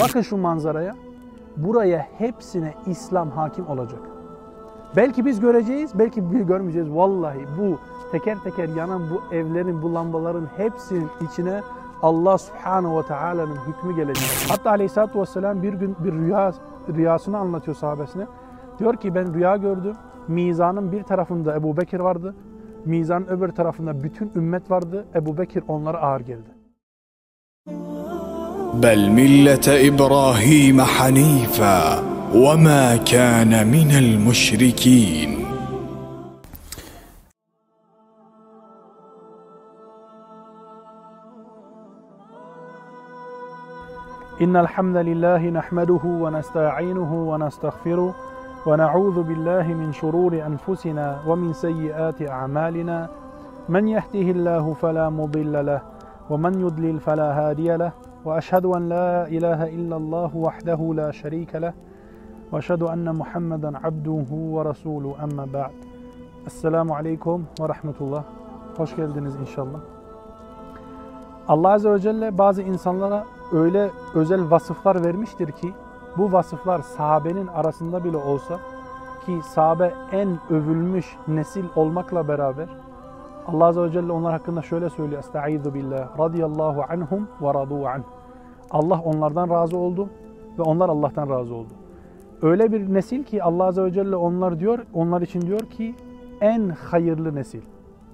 Bakın şu manzaraya. Buraya hepsine İslam hakim olacak. Belki biz göreceğiz, belki biz görmeyeceğiz. Vallahi bu teker teker yanan bu evlerin, bu lambaların hepsinin içine Allah subhanahu ve teala'nın hükmü gelecek. Hatta aleyhissalatü vesselam bir gün bir rüya rüyasını anlatıyor sahabesine. Diyor ki ben rüya gördüm. Mizanın bir tarafında Ebu Bekir vardı. Mizanın öbür tarafında bütün ümmet vardı. Ebu Bekir onlara ağır geldi. بل ملة إبراهيم حنيفا وما كان من المشركين. إن الحمد لله نحمده ونستعينه ونستغفره ونعوذ بالله من شرور أنفسنا ومن سيئات أعمالنا. من يهده الله فلا مضل له ومن يضلل فلا هادي له. واشهد ان لا اله الا الله وحده لا شريك له واشهد ان محمدا عبده ورسوله اما بعد Esselamu Aleyküm ve Rahmetullah. Hoş geldiniz inşallah. Allah Azze ve Celle bazı insanlara öyle özel vasıflar vermiştir ki bu vasıflar sahabenin arasında bile olsa ki sahabe en övülmüş nesil olmakla beraber Allah Azze ve Celle onlar hakkında şöyle söylüyor. Estaizu billah radiyallahu anhum ve radu anh. Allah onlardan razı oldu ve onlar Allah'tan razı oldu. Öyle bir nesil ki Allah Azze ve Celle onlar diyor, onlar için diyor ki en hayırlı nesil.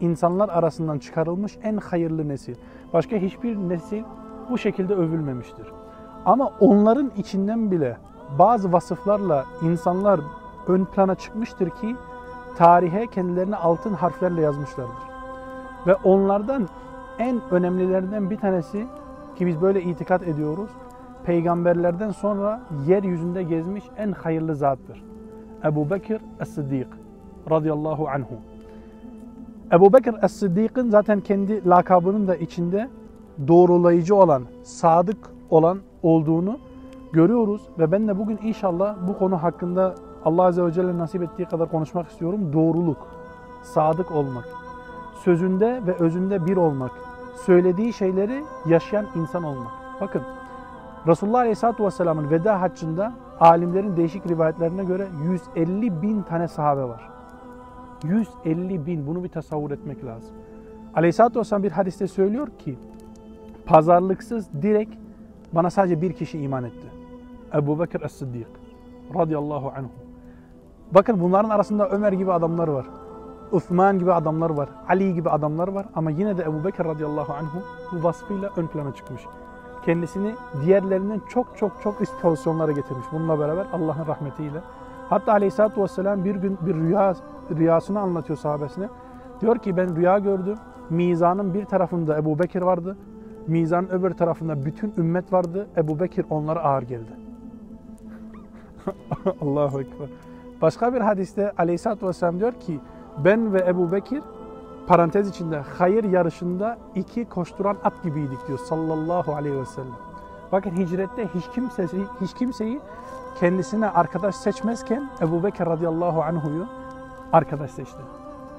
İnsanlar arasından çıkarılmış en hayırlı nesil. Başka hiçbir nesil bu şekilde övülmemiştir. Ama onların içinden bile bazı vasıflarla insanlar ön plana çıkmıştır ki tarihe kendilerini altın harflerle yazmışlardır. Ve onlardan en önemlilerinden bir tanesi ki biz böyle itikat ediyoruz. Peygamberlerden sonra yeryüzünde gezmiş en hayırlı zattır. Ebu Bekir Es-Siddik radıyallahu anhu. Ebu Bekir Es-Sıddık'ın zaten kendi lakabının da içinde doğrulayıcı olan, sadık olan olduğunu görüyoruz. Ve ben de bugün inşallah bu konu hakkında Allah Azze ve Celle nasip ettiği kadar konuşmak istiyorum. Doğruluk, sadık olmak, sözünde ve özünde bir olmak, söylediği şeyleri yaşayan insan olmak. Bakın Resulullah Aleyhisselatü Vesselam'ın veda haccında alimlerin değişik rivayetlerine göre 150 bin tane sahabe var. 150 bin bunu bir tasavvur etmek lazım. Aleyhisselatü Vesselam bir hadiste söylüyor ki pazarlıksız direkt bana sadece bir kişi iman etti. Ebu Bekir Es-Siddik radıyallahu anhu. Bakın bunların arasında Ömer gibi adamlar var. Uthman gibi adamlar var. Ali gibi adamlar var. Ama yine de Ebu Bekir radıyallahu anhu bu vasfıyla ön plana çıkmış. Kendisini diğerlerinden çok çok çok üst pozisyonlara getirmiş. Bununla beraber Allah'ın rahmetiyle. Hatta aleyhissalatü vesselam bir gün bir rüya rüyasını anlatıyor sahabesine. Diyor ki ben rüya gördüm. Mizanın bir tarafında Ebu Bekir vardı. Mizanın öbür tarafında bütün ümmet vardı. Ebu Bekir onlara ağır geldi. Allahu Ekber. Başka bir hadiste aleyhissalatü vesselam diyor ki ben ve Ebu Bekir parantez içinde hayır yarışında iki koşturan at gibiydik diyor sallallahu aleyhi ve sellem. Bakın hicrette hiç kimsesi, hiç kimseyi kendisine arkadaş seçmezken Ebu Bekir radıyallahu anhu'yu arkadaş seçti.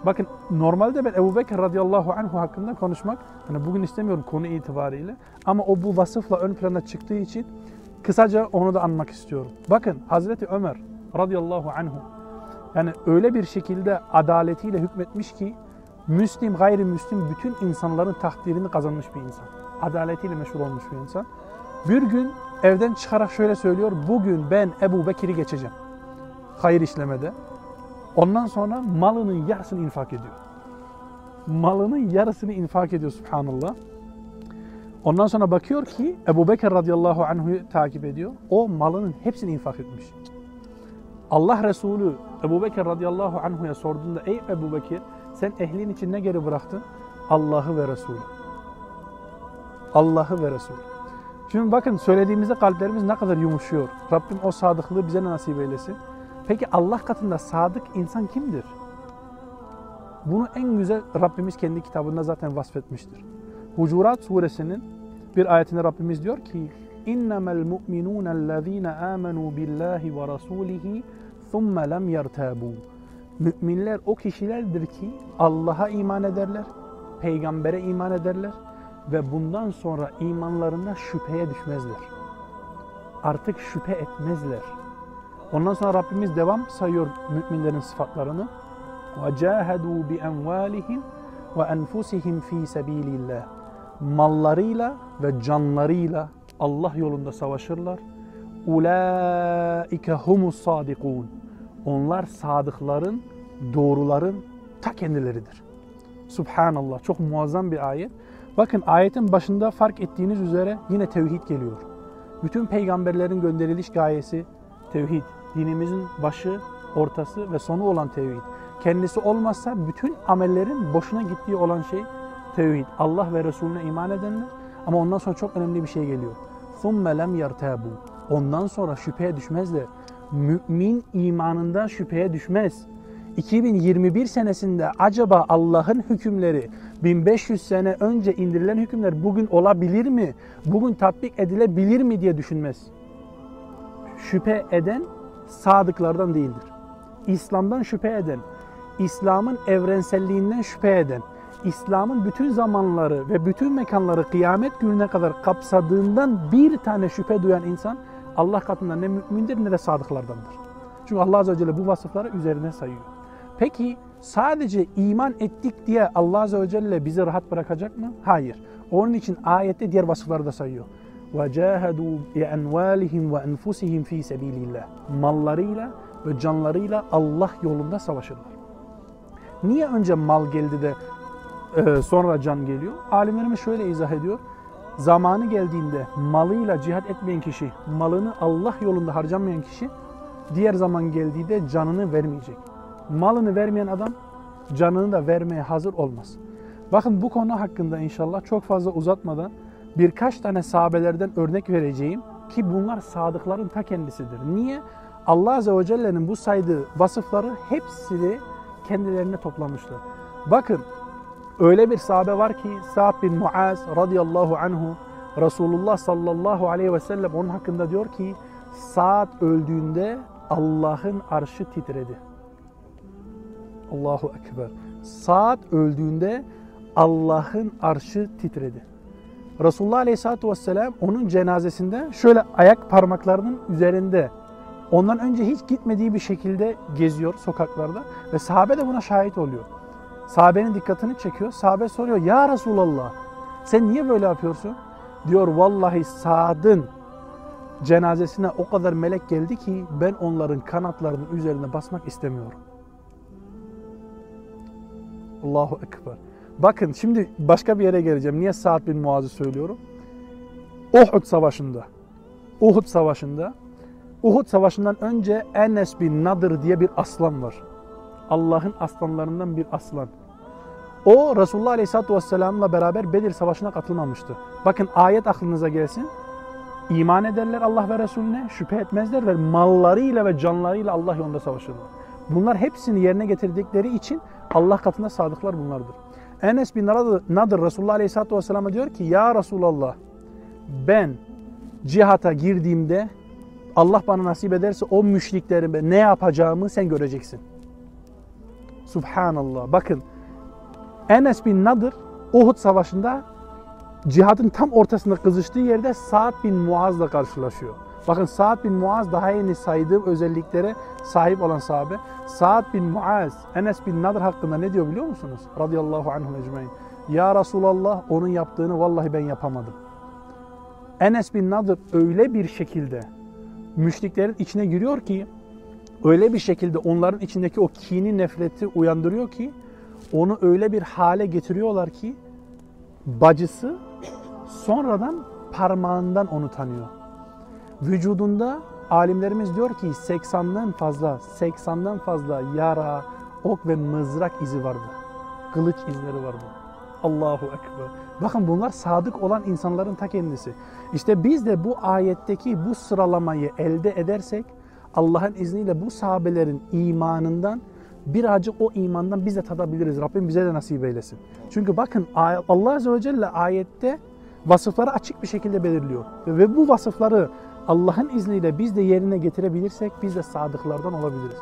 Bakın normalde ben Ebu Bekir radıyallahu anhu hakkında konuşmak, hani bugün istemiyorum konu itibariyle ama o bu vasıfla ön plana çıktığı için kısaca onu da anmak istiyorum. Bakın Hazreti Ömer radıyallahu anhu yani öyle bir şekilde adaletiyle hükmetmiş ki Müslim, gayrimüslim bütün insanların takdirini kazanmış bir insan. Adaletiyle meşhur olmuş bir insan. Bir gün evden çıkarak şöyle söylüyor. Bugün ben Ebu Bekir'i geçeceğim. Hayır işlemede. Ondan sonra malının yarısını infak ediyor. Malının yarısını infak ediyor subhanallah. Ondan sonra bakıyor ki Ebu Bekir radıyallahu anhu'yu takip ediyor. O malının hepsini infak etmiş. Allah Resulü Ebu Bekir radıyallahu anhu'ya sorduğunda ey Ebu Bekir sen ehlin için ne geri bıraktın? Allah'ı ve Resulü. Allah'ı ve Resulü. Şimdi bakın söylediğimizde kalplerimiz ne kadar yumuşuyor. Rabbim o sadıklığı bize nasip eylesin. Peki Allah katında sadık insan kimdir? Bunu en güzel Rabbimiz kendi kitabında zaten vasfetmiştir. Hucurat suresinin bir ayetinde Rabbimiz diyor ki İnnemel mu'minûne allezîne âmenû billâhi ve rasûlihi thumme lem yertâbû Müminler o kişilerdir ki Allah'a iman ederler, peygambere iman ederler ve bundan sonra imanlarında şüpheye düşmezler. artık şüphe etmezler. Ondan sonra Rabbimiz devam sayıyor müminlerin sıfatlarını. وَجَاهَدُوا بِاَنْوَالِهِمْ وَاَنْفُسِهِمْ ف۪ي سَب۪يلِ اللّٰهِ Mallarıyla ve canlarıyla Allah yolunda savaşırlar. Ulaike humus sadikun. Onlar sadıkların, doğruların ta kendileridir. Subhanallah çok muazzam bir ayet. Bakın ayetin başında fark ettiğiniz üzere yine tevhid geliyor. Bütün peygamberlerin gönderiliş gayesi tevhid. Dinimizin başı, ortası ve sonu olan tevhid. Kendisi olmazsa bütün amellerin boşuna gittiği olan şey tevhid. Allah ve Resulüne iman edenler ama ondan sonra çok önemli bir şey geliyor. ثُمَّ لَمْ يَرْتَابُوا Ondan sonra şüpheye düşmezler. Mümin imanında şüpheye düşmez. 2021 senesinde acaba Allah'ın hükümleri 1500 sene önce indirilen hükümler bugün olabilir mi? Bugün tatbik edilebilir mi diye düşünmez. Şüphe eden sadıklardan değildir. İslam'dan şüphe eden, İslam'ın evrenselliğinden şüphe eden, İslam'ın bütün zamanları ve bütün mekanları kıyamet gününe kadar kapsadığından bir tane şüphe duyan insan Allah katında ne mümindir ne de sadıklardandır. Çünkü Allah Azze ve Celle bu vasıfları üzerine sayıyor. Peki sadece iman ettik diye Allah Azze ve Celle bizi rahat bırakacak mı? Hayır. Onun için ayette diğer vasıfları da sayıyor. وَجَاهَدُوا بِاَنْوَالِهِمْ وَاَنْفُسِهِمْ ف۪ي سَب۪يلِ اللّٰهِ Mallarıyla ve canlarıyla Allah yolunda savaşırlar. Niye önce mal geldi de e, sonra can geliyor? Alimlerimiz şöyle izah ediyor. Zamanı geldiğinde malıyla cihat etmeyen kişi, malını Allah yolunda harcamayan kişi diğer zaman geldiğinde canını vermeyecek. Malını vermeyen adam canını da vermeye hazır olmaz. Bakın bu konu hakkında inşallah çok fazla uzatmadan birkaç tane sahabelerden örnek vereceğim ki bunlar sadıkların ta kendisidir. Niye? Allah Azze ve Celle'nin bu saydığı vasıfları hepsini kendilerine toplamışlar. Bakın öyle bir sahabe var ki Sa'd bin Muaz radıyallahu anhu Resulullah sallallahu aleyhi ve sellem onun hakkında diyor ki Sa'd öldüğünde Allah'ın arşı titredi. Allahu Ekber. Sa'd öldüğünde Allah'ın arşı titredi. Resulullah Aleyhisselatü Vesselam onun cenazesinde şöyle ayak parmaklarının üzerinde ondan önce hiç gitmediği bir şekilde geziyor sokaklarda ve sahabe de buna şahit oluyor. Sahabenin dikkatini çekiyor. Sahabe soruyor ya Resulallah sen niye böyle yapıyorsun? Diyor vallahi Sa'd'ın cenazesine o kadar melek geldi ki ben onların kanatlarının üzerine basmak istemiyorum. Allahu Ekber. Bakın şimdi başka bir yere geleceğim. Niye Sa'd bin Muaz'ı söylüyorum? Uhud Savaşı'nda. Uhud Savaşı'nda. Uhud Savaşı'ndan önce Enes bin Nadir diye bir aslan var. Allah'ın aslanlarından bir aslan. O Resulullah Aleyhisselatü Vesselam'la beraber Bedir Savaşı'na katılmamıştı. Bakın ayet aklınıza gelsin. İman ederler Allah ve Resulüne, şüphe etmezler ve mallarıyla ve canlarıyla Allah yolunda savaşırlar. Bunlar hepsini yerine getirdikleri için Allah katında sadıklar bunlardır. Enes bin Nadir Resulullah Aleyhisselatü Vesselam'a diyor ki Ya Resulallah ben cihata girdiğimde Allah bana nasip ederse o müşriklerime ne yapacağımı sen göreceksin. Subhanallah. Bakın Enes bin Nadir Uhud Savaşı'nda cihadın tam ortasında kızıştığı yerde Sa'd bin Muaz'la karşılaşıyor. Bakın Sa'd bin Muaz daha yeni saydığım özelliklere sahip olan sahabe. Sa'd bin Muaz, Enes bin Nadir hakkında ne diyor biliyor musunuz? Radıyallahu anhum ecmain. Ya Resulallah onun yaptığını vallahi ben yapamadım. Enes bin Nadir öyle bir şekilde müşriklerin içine giriyor ki öyle bir şekilde onların içindeki o kini nefreti uyandırıyor ki onu öyle bir hale getiriyorlar ki bacısı sonradan parmağından onu tanıyor. Vücudunda alimlerimiz diyor ki 80'den fazla, 80'den fazla yara, ok ve mızrak izi vardı. Kılıç izleri vardı. Allahu Ekber. Bakın bunlar sadık olan insanların ta kendisi. İşte biz de bu ayetteki bu sıralamayı elde edersek Allah'ın izniyle bu sahabelerin imanından birazcık o imandan biz de tadabiliriz. Rabbim bize de nasip eylesin. Çünkü bakın Allah Azze ve Celle ayette vasıfları açık bir şekilde belirliyor. Ve bu vasıfları Allah'ın izniyle biz de yerine getirebilirsek biz de sadıklardan olabiliriz.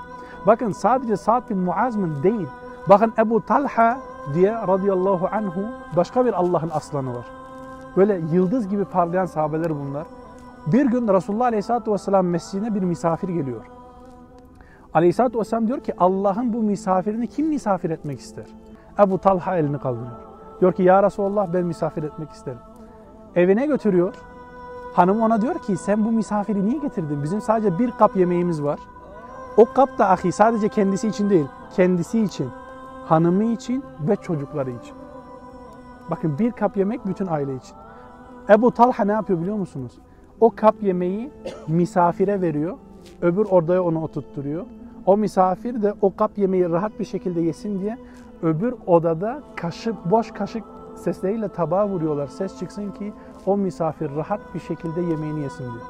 Bakın sadece Sa'd bin Muaz'ın değil. Bakın Ebu Talha diye radıyallahu anhu başka bir Allah'ın aslanı var. Böyle yıldız gibi parlayan sahabeler bunlar. Bir gün Resulullah Aleyhisselatü Vesselam mescidine bir misafir geliyor. Aleyhisselatü Vesselam diyor ki Allah'ın bu misafirini kim misafir etmek ister? Ebu Talha elini kaldırıyor. Diyor ki ya Resulullah ben misafir etmek isterim. Evine götürüyor. Hanım ona diyor ki sen bu misafiri niye getirdin? Bizim sadece bir kap yemeğimiz var. O kap da ahi sadece kendisi için değil, kendisi için, hanımı için ve çocukları için. Bakın bir kap yemek bütün aile için. Ebu Talha ne yapıyor biliyor musunuz? O kap yemeği misafire veriyor. Öbür odaya onu oturtturuyor. O misafir de o kap yemeği rahat bir şekilde yesin diye öbür odada kaşık boş kaşık sesleriyle tabağa vuruyorlar. Ses çıksın ki o misafir rahat bir şekilde yemeğini yesin diye.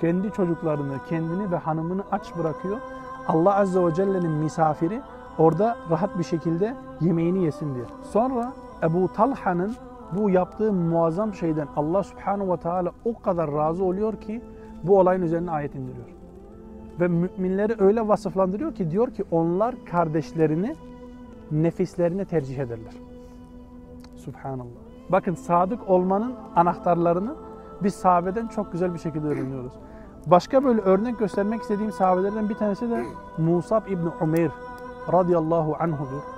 Kendi çocuklarını, kendini ve hanımını aç bırakıyor. Allah Azze ve Celle'nin misafiri orada rahat bir şekilde yemeğini yesin diye. Sonra Ebu Talha'nın bu yaptığı muazzam şeyden Allah Subhanahu ve Teala o kadar razı oluyor ki bu olayın üzerine ayet indiriyor. Ve müminleri öyle vasıflandırıyor ki diyor ki onlar kardeşlerini nefislerine tercih ederler. Subhanallah. Bakın sadık olmanın anahtarlarını biz sahabeden çok güzel bir şekilde öğreniyoruz. Başka böyle örnek göstermek istediğim sahabelerden bir tanesi de Musab İbni Umeyr radıyallahu anhudur.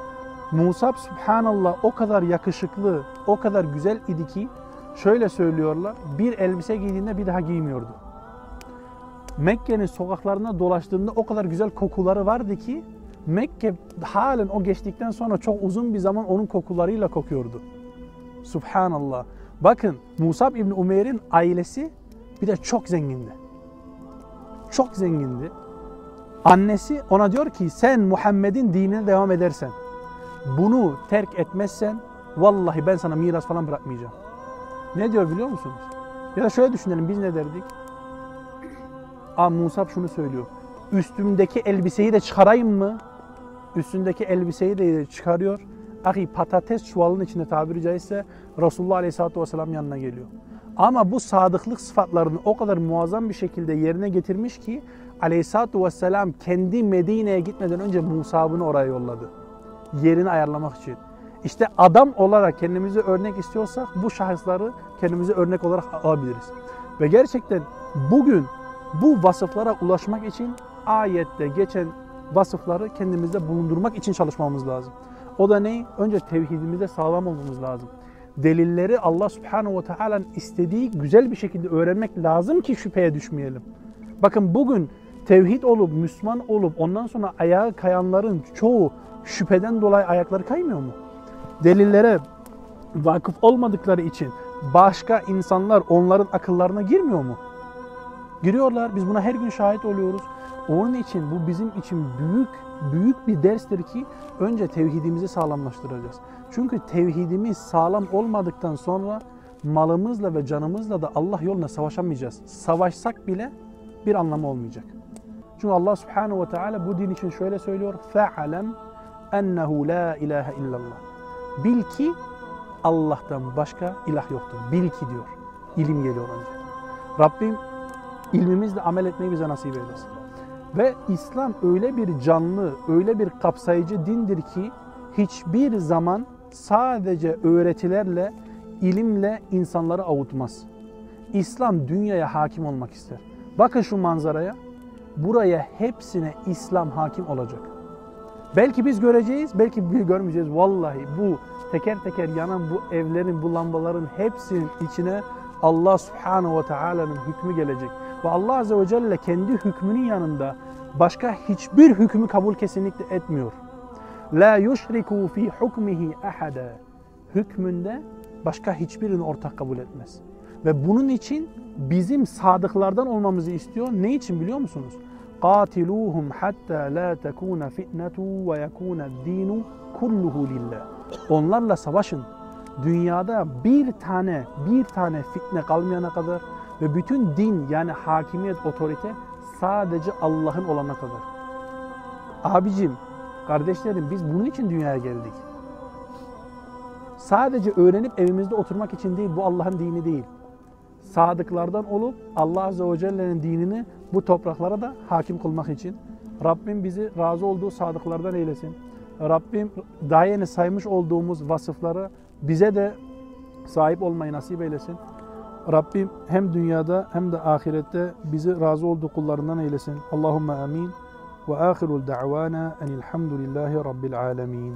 Musab subhanallah o kadar yakışıklı, o kadar güzel idi ki şöyle söylüyorlar. Bir elbise giydiğinde bir daha giymiyordu. Mekke'nin sokaklarına dolaştığında o kadar güzel kokuları vardı ki Mekke halen o geçtikten sonra çok uzun bir zaman onun kokularıyla kokuyordu. Subhanallah. Bakın Musab İbni Umeyr'in ailesi bir de çok zengindi. Çok zengindi. Annesi ona diyor ki sen Muhammed'in dinine devam edersen, bunu terk etmezsen vallahi ben sana miras falan bırakmayacağım. Ne diyor biliyor musunuz? Ya da şöyle düşünelim biz ne derdik? Aa Musab şunu söylüyor. Üstümdeki elbiseyi de çıkarayım mı? Üstündeki elbiseyi de çıkarıyor. Ahi patates çuvalının içinde tabiri caizse Resulullah Aleyhisselatü Vesselam yanına geliyor. Ama bu sadıklık sıfatlarını o kadar muazzam bir şekilde yerine getirmiş ki Aleyhisselatü Vesselam kendi Medine'ye gitmeden önce Musab'ını oraya yolladı. Yerini ayarlamak için. İşte adam olarak kendimizi örnek istiyorsak bu şahısları kendimize örnek olarak alabiliriz. Ve gerçekten bugün bu vasıflara ulaşmak için ayette geçen vasıfları kendimizde bulundurmak için çalışmamız lazım. O da ne? Önce tevhidimizde sağlam olmamız lazım. Delilleri Allah Subhanahu ve Teala'nın istediği güzel bir şekilde öğrenmek lazım ki şüpheye düşmeyelim. Bakın bugün tevhid olup, Müslüman olup ondan sonra ayağı kayanların çoğu şüpheden dolayı ayakları kaymıyor mu? Delillere vakıf olmadıkları için başka insanlar onların akıllarına girmiyor mu? Giriyorlar. Biz buna her gün şahit oluyoruz. Onun için bu bizim için büyük büyük bir derstir ki önce tevhidimizi sağlamlaştıracağız. Çünkü tevhidimiz sağlam olmadıktan sonra malımızla ve canımızla da Allah yoluna savaşamayacağız. Savaşsak bile bir anlamı olmayacak. Çünkü Allah Subhanahu ve Teala bu din için şöyle söylüyor. Fe'alem ennehu la ilahe illallah. Bil ki Allah'tan başka ilah yoktur. Bil ki diyor. İlim geliyor önce. Rabbim ilmimizle amel etmeyi bize nasip eylesin. Ve İslam öyle bir canlı, öyle bir kapsayıcı dindir ki hiçbir zaman sadece öğretilerle, ilimle insanları avutmaz. İslam dünyaya hakim olmak ister. Bakın şu manzaraya. Buraya hepsine İslam hakim olacak. Belki biz göreceğiz, belki biz görmeyeceğiz. Vallahi bu teker teker yanan bu evlerin, bu lambaların hepsinin içine Allah Subhanahu ve Taala'nın hükmü gelecek. Ve Allah Azze ve Celle kendi hükmünün yanında başka hiçbir hükmü kabul kesinlikle etmiyor. La yushriku fi hukmihi ahada. Hükmünde başka hiçbirini ortak kabul etmez. Ve bunun için bizim sadıklardan olmamızı istiyor. Ne için biliyor musunuz? قاتلوهم hatta la tekuna fitnetu ve yekuna dinu kulluhu lillah. Onlarla savaşın. Dünyada bir tane bir tane fitne kalmayana kadar ve bütün din yani hakimiyet, otorite sadece Allah'ın olana kadar. Abicim, kardeşlerim biz bunun için dünyaya geldik. Sadece öğrenip evimizde oturmak için değil, bu Allah'ın dini değil. Sadıklardan olup Allah Azze ve Celle'nin dinini bu topraklara da hakim kılmak için. Rabbim bizi razı olduğu sadıklardan eylesin. Rabbim daha yeni saymış olduğumuz vasıfları bize de sahip olmayı nasip eylesin. Rabbim hem dünyada hem de ahirette bizi razı olduğu kullarından eylesin. Allahumme amin. Ve ahirul da'vana enilhamdülillahi rabbil alemin.